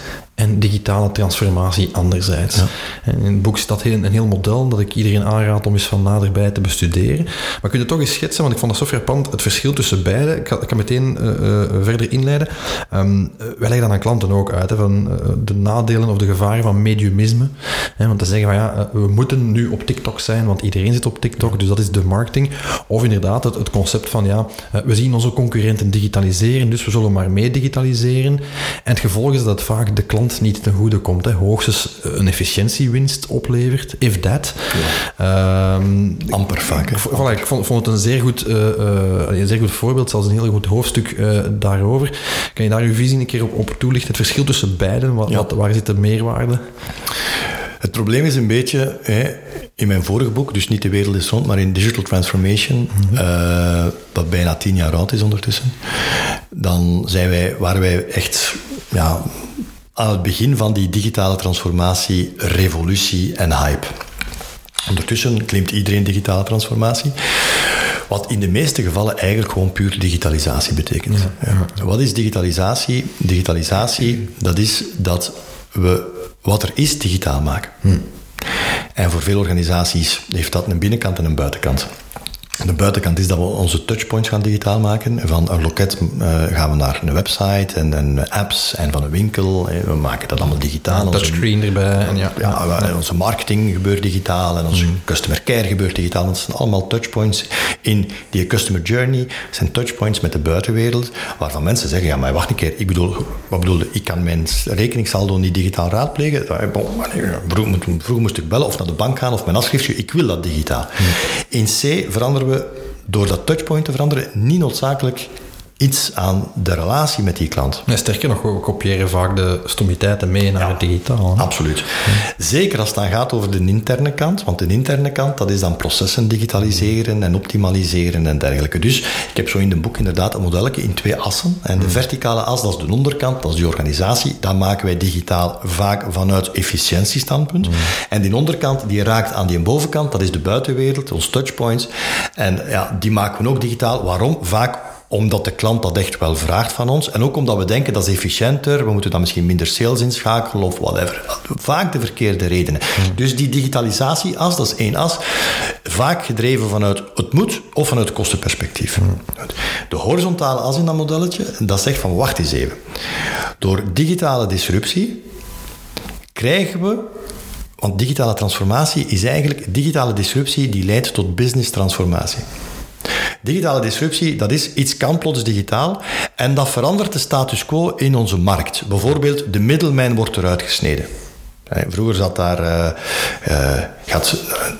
en digitale transformatie anderzijds. En in het boek staat een, een heel model dat ik iedereen aanraad om eens van naderbij te bestuderen. Maar kun je toch eens schetsen, want ik vond dat zo frappant, het verschil tussen beide. Ik kan, ik kan meteen uh, uh, verder inleiden. Um, wij leggen dat aan klanten ook uit, hè, van uh, de nadelen of de gevaren van mediumisme. Hè, want te zeggen van ja, we moeten nu op TikTok zijn, want iedereen zit op TikTok, dus dat is de marketing. Of inderdaad het, het concept van ja, we zien onze concurrenten digitaliseren, dus we zullen maar mee digitaliseren. En het gevolg is dat vaak de klant niet ten goede komt. Hè. Hoogstens een efficiëntiewinst oplevert, if that. Ja. Um, Amper vaak. Voilà, ik vond, vond, het een zeer, goed, uh, een zeer goed voorbeeld, zelfs een heel goed hoofdstuk uh, daarover. Kan je daar uw visie een keer op, op toelichten? Het verschil tussen beiden, wat, ja. wat, waar zit de meerwaarde? Het probleem is een beetje, hè, in mijn vorige boek, dus niet De Wereld is Rond, maar in Digital Transformation, uh, wat bijna tien jaar oud is ondertussen, dan zijn wij, waren wij echt ja, aan het begin van die digitale transformatie, revolutie en hype. Ondertussen klimt iedereen digitale transformatie. Wat in de meeste gevallen eigenlijk gewoon puur digitalisatie betekent. Ja, ja. Wat is digitalisatie? Digitalisatie, dat is dat we wat er is digitaal maken. Hm. En voor veel organisaties heeft dat een binnenkant en een buitenkant. De buitenkant is dat we onze touchpoints gaan digitaal maken. Van een loket uh, gaan we naar een website en, en, apps en van een winkel. We maken dat allemaal digitaal. Een touchscreen erbij. En ja, ja, ja, onze marketing gebeurt digitaal en onze mm. customer care gebeurt digitaal. Dat zijn allemaal touchpoints in die customer journey. Zijn touchpoints met de buitenwereld, waarvan mensen zeggen, ja, maar wacht een keer, ik bedoel, wat bedoel ik kan mijn rekeningssaldo niet digitaal raadplegen. Vroeger, vroeger moest ik bellen of naar de bank gaan of mijn afschriftje, ik wil dat digitaal. Mm. In C veranderen we door dat touchpoint te veranderen niet noodzakelijk iets aan de relatie met die klant. Nee, sterker nog, we kopiëren vaak de stommiteiten mee naar ja, het digitaal. Hè? Absoluut. Ja. Zeker als het dan gaat over de interne kant, want de interne kant, dat is dan processen digitaliseren en optimaliseren en dergelijke. Dus ik heb zo in het boek inderdaad een modelletje in twee assen. En de verticale as, dat is de onderkant, dat is die organisatie. Dat maken wij digitaal vaak vanuit efficiëntiestandpunt. Mm. En die onderkant, die raakt aan die bovenkant, dat is de buitenwereld, ons touchpoints. En ja, die maken we ook digitaal. Waarom? Vaak omdat de klant dat echt wel vraagt van ons. En ook omdat we denken dat is efficiënter, we moeten dan misschien minder sales inschakelen of whatever. Vaak de verkeerde redenen. Dus die digitalisatie as, dat is één as, vaak gedreven vanuit het moet of vanuit kostenperspectief. De horizontale as in dat modelletje, dat zegt van wacht eens even. Door digitale disruptie krijgen we want digitale transformatie is eigenlijk digitale disruptie die leidt tot business transformatie. Digitale disruptie, dat is iets kan plots digitaal en dat verandert de status quo in onze markt. Bijvoorbeeld, de middelmijn wordt eruit gesneden. Vroeger zat daar uh, uh, gaat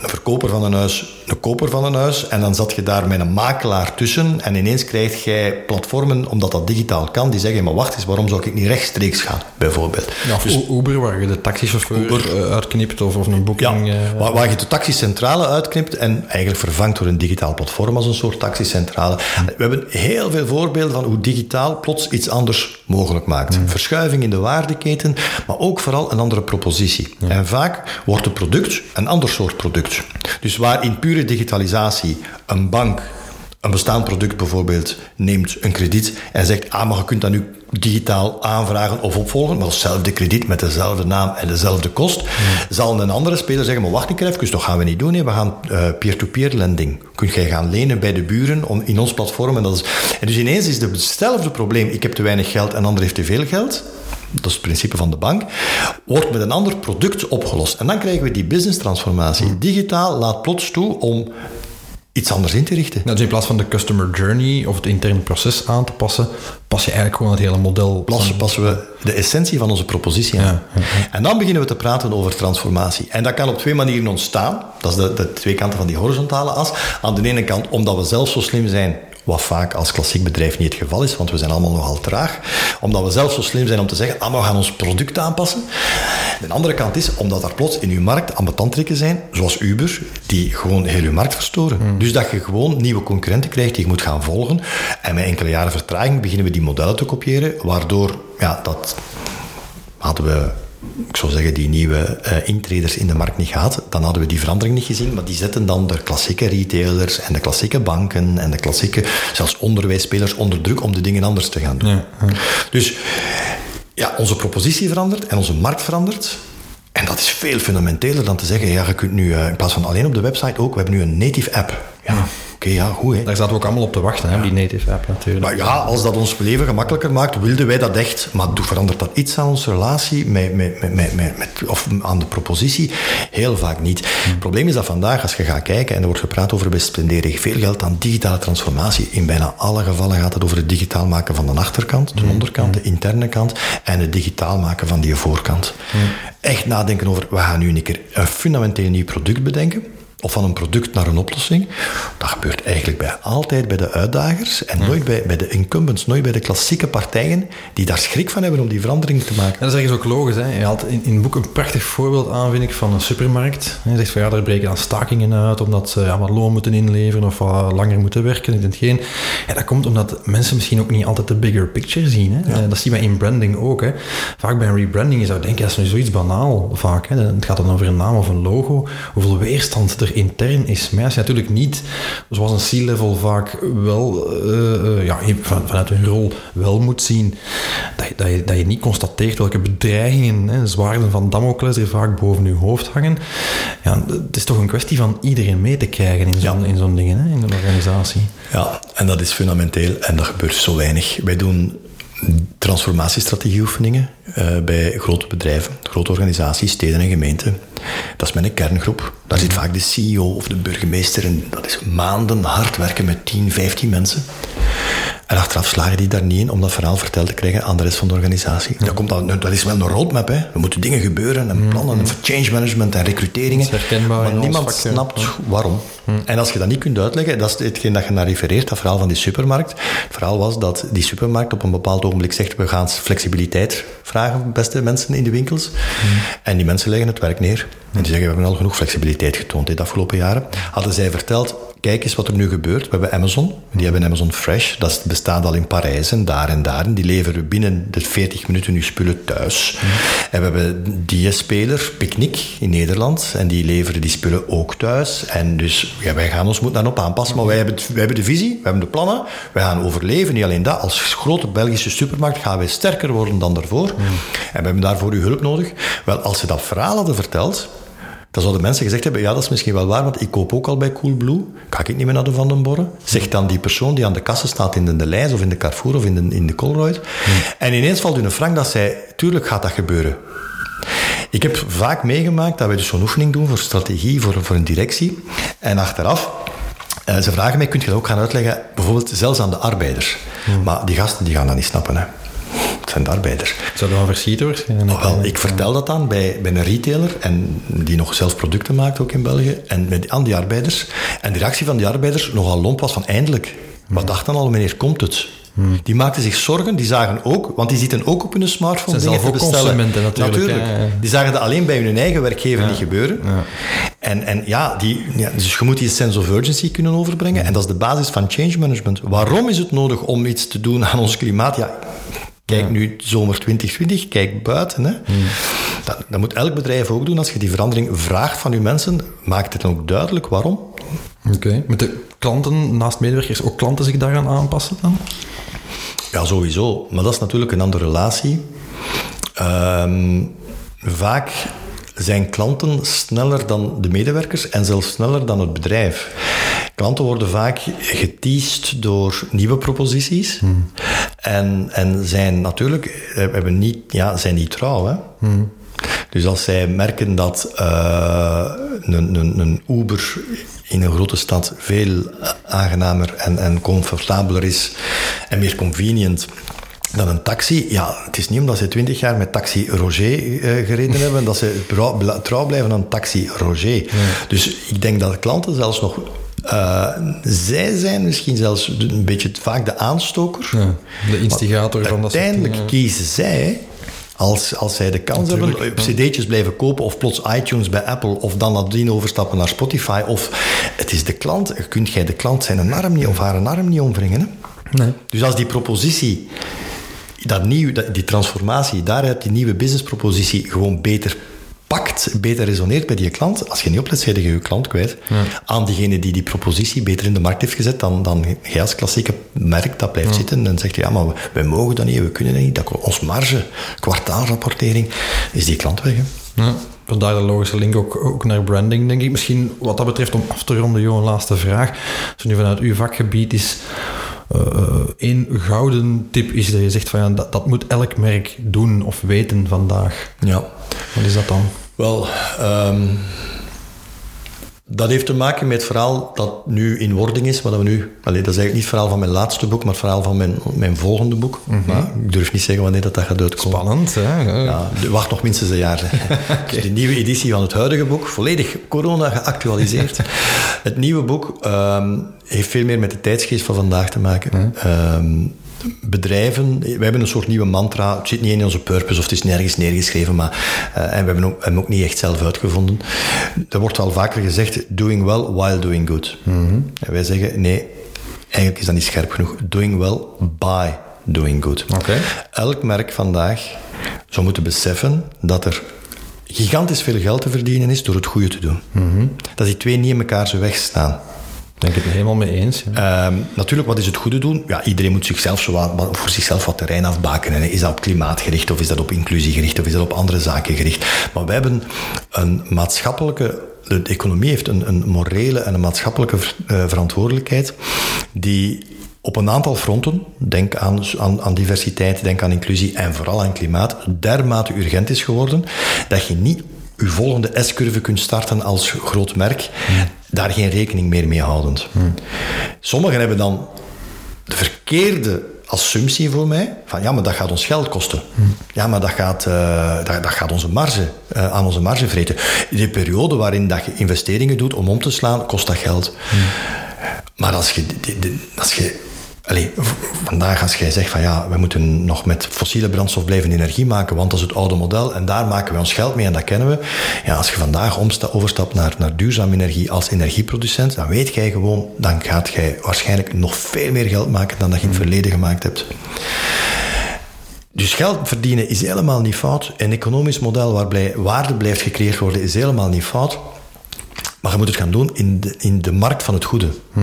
een verkoper van een huis, een koper van een huis, en dan zat je daar met een makelaar tussen, en ineens krijg jij platformen, omdat dat digitaal kan, die zeggen, maar wacht eens, waarom zou ik niet rechtstreeks gaan, bijvoorbeeld. Ja, of dus, Uber, waar je de taxichauffeur Uber, uitknipt, of, of een boeking... Ja, waar, waar, je de taxicentrale uitknipt, en eigenlijk vervangt door een digitaal platform als een soort taxicentrale. We hebben heel veel voorbeelden van hoe digitaal plots iets anders mogelijk maakt. Mm. Verschuiving in de waardeketen, maar ook vooral een andere propositie. En vaak wordt het product een ander soort product. Dus waar in pure digitalisatie. Een bank een bestaand product bijvoorbeeld neemt een krediet en zegt, ah, maar je kunt dat nu digitaal aanvragen of opvolgen, maar hetzelfde krediet met dezelfde naam en dezelfde kost, zal een andere speler zeggen, maar wacht een keer even, dat gaan we niet doen, nee, we gaan uh, peer-to-peer lending. Kun jij gaan lenen bij de buren om, in ons platform. En, dat is, en dus ineens is hetzelfde probleem, ik heb te weinig geld en ander heeft te veel geld, dat is het principe van de bank, wordt met een ander product opgelost. En dan krijgen we die business transformatie. Digitaal laat plots toe om iets anders in te richten. dus in plaats van de customer journey of het interne proces aan te passen, pas je eigenlijk gewoon het hele model. Passen, passen we de essentie van onze propositie aan. Ja, ja, ja. En dan beginnen we te praten over transformatie. En dat kan op twee manieren ontstaan. Dat is de, de twee kanten van die horizontale as. Aan de ene kant omdat we zelf zo slim zijn wat vaak als klassiek bedrijf niet het geval is, want we zijn allemaal nogal traag. Omdat we zelf zo slim zijn om te zeggen, ah, we gaan ons product aanpassen. De andere kant is, omdat er plots in uw markt ambetantrekken zijn, zoals Uber, die gewoon heel uw markt verstoren. Hmm. Dus dat je gewoon nieuwe concurrenten krijgt die je moet gaan volgen. En met enkele jaren vertraging beginnen we die modellen te kopiëren, waardoor, ja, dat hadden we ik zou zeggen, die nieuwe uh, intreders in de markt niet gehad, dan hadden we die verandering niet gezien. Maar die zetten dan de klassieke retailers en de klassieke banken en de klassieke, zelfs onderwijsspelers onder druk om de dingen anders te gaan doen. Ja, ja. Dus ja, onze propositie verandert en onze markt verandert. En dat is veel fundamenteler dan te zeggen, ja, je kunt nu, eh, in plaats van alleen op de website ook, we hebben nu een native app. Ja, oké, ja, goed. Hè. Daar zaten we ook allemaal op te wachten, hè, die native app natuurlijk. Maar ja, als dat ons leven gemakkelijker maakt, wilden wij dat echt. Maar verandert dat iets aan onze relatie met, met, met, met, of aan de propositie? Heel vaak niet. Het probleem is dat vandaag, als je gaat kijken, en er wordt gepraat over, we spenderen veel geld aan digitale transformatie. In bijna alle gevallen gaat het over het digitaal maken van de achterkant, de onderkant, de interne kant, en het digitaal maken van die voorkant. Echt nadenken over, we gaan nu een keer een fundamenteel nieuw product bedenken of van een product naar een oplossing. Dat gebeurt eigenlijk bij, altijd bij de uitdagers en nooit bij, bij de incumbents, nooit bij de klassieke partijen die daar schrik van hebben om die verandering te maken. En dat is ergens ook logisch. Hè? Je haalt in, in het boek een prachtig voorbeeld aan, vind ik, van een supermarkt. Je zegt van ja, daar breken dan stakingen uit omdat ze ja, wat loon moeten inleveren of wat langer moeten werken. Ik denk geen. Ja, dat komt omdat mensen misschien ook niet altijd de bigger picture zien. Hè? Eh, Dat zien we in branding ook. Hè? Vaak bij een rebranding, je zou denken, dat is nu zoiets banaal vaak. Hè? Het gaat dan over een naam of een logo. Hoeveel weerstand er intern is. Maar natuurlijk niet, zoals een C-level vaak wel, eh, eh, ja, van, vanuit hun rol wel moet zien, dat je, dat je, dat je niet constateert welke bedreigingen, hè, zwaarden van Damocles er vaak boven je hoofd hangen. Ja, het is toch een kwestie van iedereen mee te krijgen in zo'n in zo'n dingen, hè, in een organisatie. Ja, en dat is fundamenteel en dat gebeurt zo weinig. Wij doen transformatiestrategieoefeningen eh, bij grote bedrijven, grote organisaties, steden en gemeenten. Dat is een kerngroep. Daar zit vaak de CEO of de burgemeester en dat is maanden hard werken met 10, 15 mensen. En achteraf slagen die daar niet in om dat verhaal verteld te krijgen aan de rest van de organisatie. Dat, komt dan, dat is wel een roadmap. Hè. Er moeten dingen gebeuren en plannen en change management en recruteringen. Maar niemand ja. snapt waarom. En als je dat niet kunt uitleggen, dat is hetgeen dat je naar refereert, dat verhaal van die supermarkt. Het verhaal was dat die supermarkt op een bepaald ogenblik zegt, we gaan flexibiliteit vragen, beste mensen in de winkels. En die mensen leggen het werk neer. En die zeggen, we hebben al genoeg flexibiliteit getoond in de afgelopen jaren. Hadden zij verteld, kijk eens wat er nu gebeurt. We hebben Amazon, die hebben Amazon Fresh. Dat bestaat al in Parijs en daar en daar. En die leveren binnen de 40 minuten uw spullen thuis. En we hebben die speler, Picnic, in Nederland. En die leveren die spullen ook thuis. En dus ja, wij gaan ons moeten daarop aanpassen. Maar wij hebben, wij hebben de visie, we hebben de plannen. Wij gaan overleven. Niet alleen dat, als grote Belgische supermarkt gaan wij sterker worden dan daarvoor. En we hebben daarvoor uw hulp nodig. Wel, als ze dat verhaal hadden verteld... Dan zouden mensen gezegd hebben, ja, dat is misschien wel waar, want ik koop ook al bij Coolblue. Ga ik niet meer naar de Van den Borren? Zegt dan die persoon die aan de kassen staat in de Deleis of in de Carrefour of in de, in de Colruyt. En ineens valt u een frank dat zij, tuurlijk gaat dat gebeuren. Ik heb vaak meegemaakt dat wij dus zo'n oefening doen voor strategie, voor, voor een directie. En achteraf, eh, ze vragen mij, kunt je dat ook gaan uitleggen, bijvoorbeeld zelfs aan de arbeiders. Maar die gasten die gaan dat niet snappen. Hè. Het zijn de arbeiders. Zou dat verschieten waarschijnlijk? Oh, wel, ik vertel dat dan bij, bij een retailer en die nog zelf producten maakt, ook in België, en met, aan die arbeiders. En de reactie van die arbeiders nogal lomp was van eindelijk. Wat dachten al, wanneer komt het? Die maakten zich zorgen, die zagen ook, want die zitten ook op hun smartphone Zijn dingen zelf te bestellen. consumenten natuurlijk, ja. Die zagen dat alleen bij hun eigen werkgever niet gebeuren. En, en ja, die, ja, dus je moet die sense of urgency kunnen overbrengen. En dat is de basis van change management. Waarom is het nodig om iets te doen aan ons klimaat? Ja, Kijk nu zomer 2020, kijk buiten. Hè. Dat, dat moet elk bedrijf ook doen. Als je die verandering vraagt van je mensen, maakt het dan ook duidelijk waarom. Oké. Met de klanten, naast medewerkers, ook klanten zich daaraan aanpassen dan? Ja, sowieso. Maar dat is natuurlijk een andere relatie. Ehm, vaak zijn klanten sneller dan de medewerkers en zelfs sneller dan het bedrijf. Klanten worden vaak geteased door nieuwe proposities en, en zijn natuurlijk eh, hebben niet, ja, zijn niet trouw. Hè? Dus als zij merken dat eh, een, een, een Uber in een grote stad veel aangenamer en, en comfortabeler is en meer convenient dan een taxi, ja, het is niet omdat ze twintig jaar met taxi Roger eh, gereden hebben, dat ze trouw, blijven aan taxi Roger. Dus ik denk dat klanten zelfs nog... eh, zij zijn misschien zelfs een beetje vaak de aanstoker. Ja, de instigator van dat soort Uiteindelijk kiezen zij, als, als zij de kans hebben, op cd'tjes blijven kopen of plots iTunes bij Apple of dan nadien overstappen naar Spotify. Of het is de klant, kunt jij de klant zijn arm niet of haar arm niet omwringen. Hè? Nee. Dus als die propositie, dat nieuw, dat- die transformatie, daaruit die nieuwe businesspropositie gewoon beter pakt, beter resoneert bij die klant. Als je niet oplet, zet je je klant kwijt. Aan diegene die die propositie beter in de markt heeft gezet dan, dan jij als klassieke merk dat blijft zitten. En dan zegt je, ja, maar wij mogen dat niet, we kunnen dat niet. Dat, ons marge, kwartaalrapportering, is die klant weg. Hè? Ja. Vandaar de logische link ook, ook naar branding, denk ik. Misschien wat dat betreft, om af te ronden, Jo, een laatste vraag. Als nu vanuit uw vakgebied is, één gouden tip is dat je zegt van ja, dat, dat moet elk merk doen of weten vandaag. Ja. Wat is dat dan? Wel, um, dat heeft te maken met het verhaal dat nu in wording is. Wat we nu, allez, dat is eigenlijk niet het verhaal van mijn laatste boek, maar het verhaal van mijn, mijn volgende boek. Mm -hmm. Maar ik durf niet zeggen wanneer dat, dat gaat uitkomen. Spannend, hè? Ja, wacht nog minstens een jaar. okay. [laughs] dus de nieuwe editie van het huidige boek, volledig corona geactualiseerd. [laughs] het nieuwe boek um, heeft veel meer met de tijdsgeest van vandaag te maken. Mm -hmm. um, bedrijven, we hebben een soort nieuwe mantra. Het zit niet in onze purpose of het is nergens neergeschreven, maar uh, en we hebben ook, hem ook niet echt zelf uitgevonden. Er wordt wel vaker gezegd: doing well while doing good. Mm -hmm. En wij zeggen: nee, eigenlijk is dat niet scherp genoeg. Doing well by doing good. Okay. Elk merk vandaag zou moeten beseffen dat er gigantisch veel geld te verdienen is door het goede te doen. Mhm. Mm -hmm. Dat die twee niet in elkaar zo wegstaan. Denk ik het helemaal mee eens. Um, natuurlijk, wat is het goede doen? Ja, iedereen moet zichzelf zo voor zichzelf wat terrein afbakenen. Is dat op klimaat gericht, of is dat op inclusie gericht, of is dat op andere zaken gericht? Maar wij hebben een maatschappelijke. De economie heeft een, een morele en een maatschappelijke uh, verantwoordelijkheid die op een aantal fronten, denk aan, aan, aan, diversiteit, denk aan inclusie en vooral aan klimaat, dermate urgent is geworden dat je niet je volgende S-curve kunt starten als groot merk, daar geen rekening meer mee houdend. Sommigen hebben dan de verkeerde assumptie voor mij, van ja, maar dat gaat ons geld kosten. Ja, maar dat gaat, uh, dat, gaat onze marge, uh, aan onze marge vreten. In de periode waarin dat je investeringen doet om om te slaan, kost dat geld. Maar als je, als je Allee, vandaag als jij zegt van ja, we moeten nog met fossiele brandstof blijven energie maken, want dat is het oude model en daar maken we ons geld mee en dat kennen we. Ja, als je vandaag overstapt naar, naar duurzame energie als energieproducent, dan weet jij gewoon, dan gaat jij waarschijnlijk nog veel meer geld maken dan dat je in het verleden gemaakt hebt. Dus geld verdienen is helemaal niet fout. Een economisch model waarbij waarde blijft gecreëerd worden is helemaal niet fout. Maar je moet het gaan doen in de, in de markt van het goede. Hm.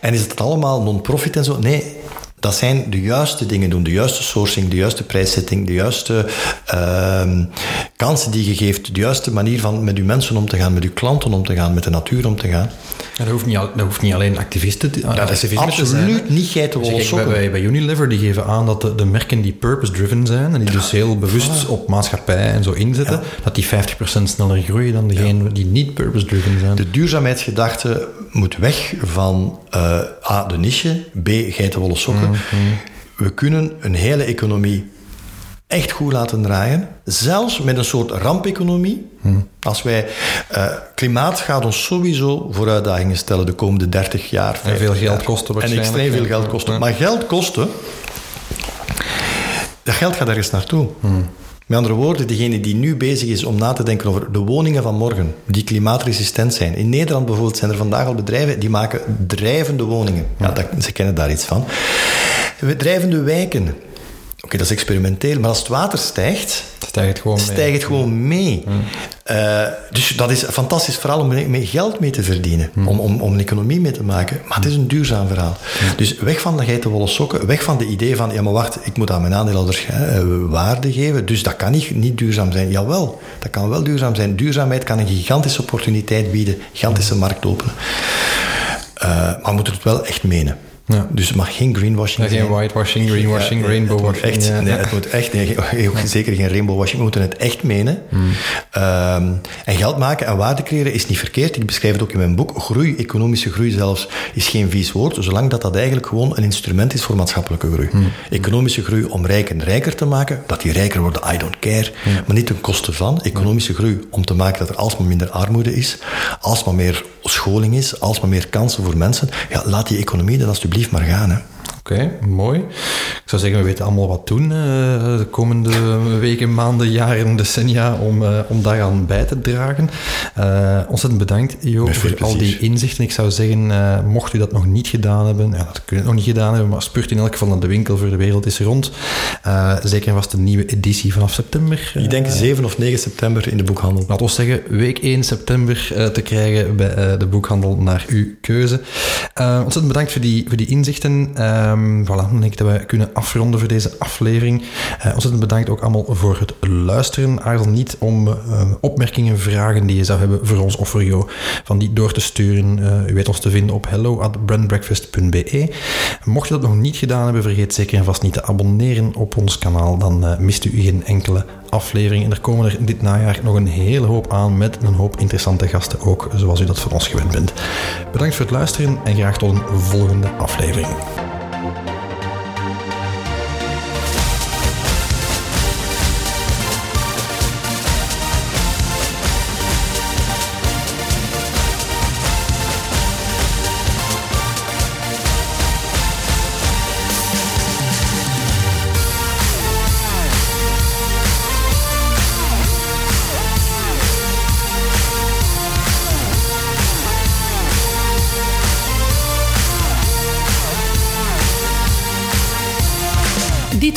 En is het allemaal non-profit en zo? Nee. Dat zijn de juiste dingen doen. De juiste sourcing, de juiste prijszetting, de juiste uh, kansen die je geeft, de juiste manier van met je mensen om te gaan, met je klanten om te gaan, met de natuur om te gaan. Dat, hoeft niet, dat hoeft niet alleen activisten te, dat is absoluut te zijn, niet geitenwolle dus sokken. Bij, bij Unilever die geven aan dat de, de merken die purpose-driven zijn en die ja. dus heel bewust op maatschappij en zo inzetten, dat die 50% sneller groeien dan degene die niet purpose-driven zijn. De duurzaamheidsgedachte moet weg van uh, A, de niche, B, geitenwolle sokken. Mm -hmm. We kunnen een hele economie echt goed laten draaien. Zelfs met een soort rampeconomie. Hmm. Als wij... Uh, klimaat gaat ons sowieso voor uitdagingen stellen de komende 30 jaar. En veel geld kosten En extreem veel geld kosten. Ja. Maar geld kosten... Dat geld gaat ergens naartoe. Hmm. Met andere woorden, degene die nu bezig is om na te denken over de woningen van morgen, die klimaatresistent zijn. In Nederland bijvoorbeeld zijn er vandaag al bedrijven die maken drijvende woningen. Ja, dat, ze kennen daar iets van. Drijvende wijken. Oké, okay, dat is experimenteel, maar als het water stijgt, stijgt het gewoon stijgt mee. Het gewoon mee. Uh, dus dat is een fantastisch verhaal om mee geld mee te verdienen, om, om, om een economie mee te maken. Maar het is een duurzaam verhaal. Dus weg van de geitenwolle sokken, weg van de idee van, ja maar wacht, ik moet aan mijn aandeelhouders uh, waarde geven, dus dat kan niet, niet duurzaam zijn. Jawel, dat kan wel duurzaam zijn. Duurzaamheid kan een gigantische opportuniteit bieden, gigantische markt openen. Uh, maar we moeten het wel echt menen. Ja. Dus het mag geen greenwashing ja, zijn. Geen whitewashing, greenwashing, ja, rainbowwashing. Echt, nee, [laughs] het moet echt nee, zeker geen rainbowwashing. We moeten het echt menen. Hmm. Um, en geld maken en waarde creëren is niet verkeerd. Ik beschrijf het ook in mijn boek. Groei, economische groei zelfs, is geen vies woord. Zolang dat dat eigenlijk gewoon een instrument is voor maatschappelijke groei. Hmm. Economische groei om rijken rijker te maken. Dat die rijker worden, I don't care. Maar niet ten koste van. Economische groei om te maken dat er alsmaar minder armoede is. Alsmaar meer scholing is. Alsmaar meer kansen voor mensen. Ja, laat die economie dan alsjeblieft maar gaan. Hè. Oké, okay, mooi. Ik zou zeggen, we weten allemaal wat doen de komende weken, maanden, jaren, decennia om, om daaraan bij te dragen. ontzettend bedankt, Jo, voor al die inzichten. Ik zou zeggen, mocht u dat nog niet gedaan hebben, ja, dat kun je nog niet gedaan hebben, maar speurt in elk geval naar de winkel voor de wereld is rond. zeker was de nieuwe editie vanaf september. Ik denk 7 of 9 september in de boekhandel. Laten we zeggen, week 1 september te krijgen bij de boekhandel naar uw keuze. Uh, ontzettend bedankt voor die, voor die inzichten. Um, voilà, dan denk ik dat we kunnen afronden voor deze aflevering. Uh, ontzettend bedankt ook allemaal voor het luisteren. Aarzel niet om uh, opmerkingen, vragen die je zou hebben voor ons of voor jou, van die door te sturen. u weet ons te vinden op hello at brandbreakfast.be. Mocht je dat nog niet gedaan hebben, vergeet zeker en vast niet te abonneren op ons kanaal. Dan mist u geen enkele aflevering. En er komen er dit najaar nog een hele hoop aan met een hoop interessante gasten ook, zoals u dat van ons gewend bent. Bedankt voor het luisteren en graag tot een volgende aflevering. Dit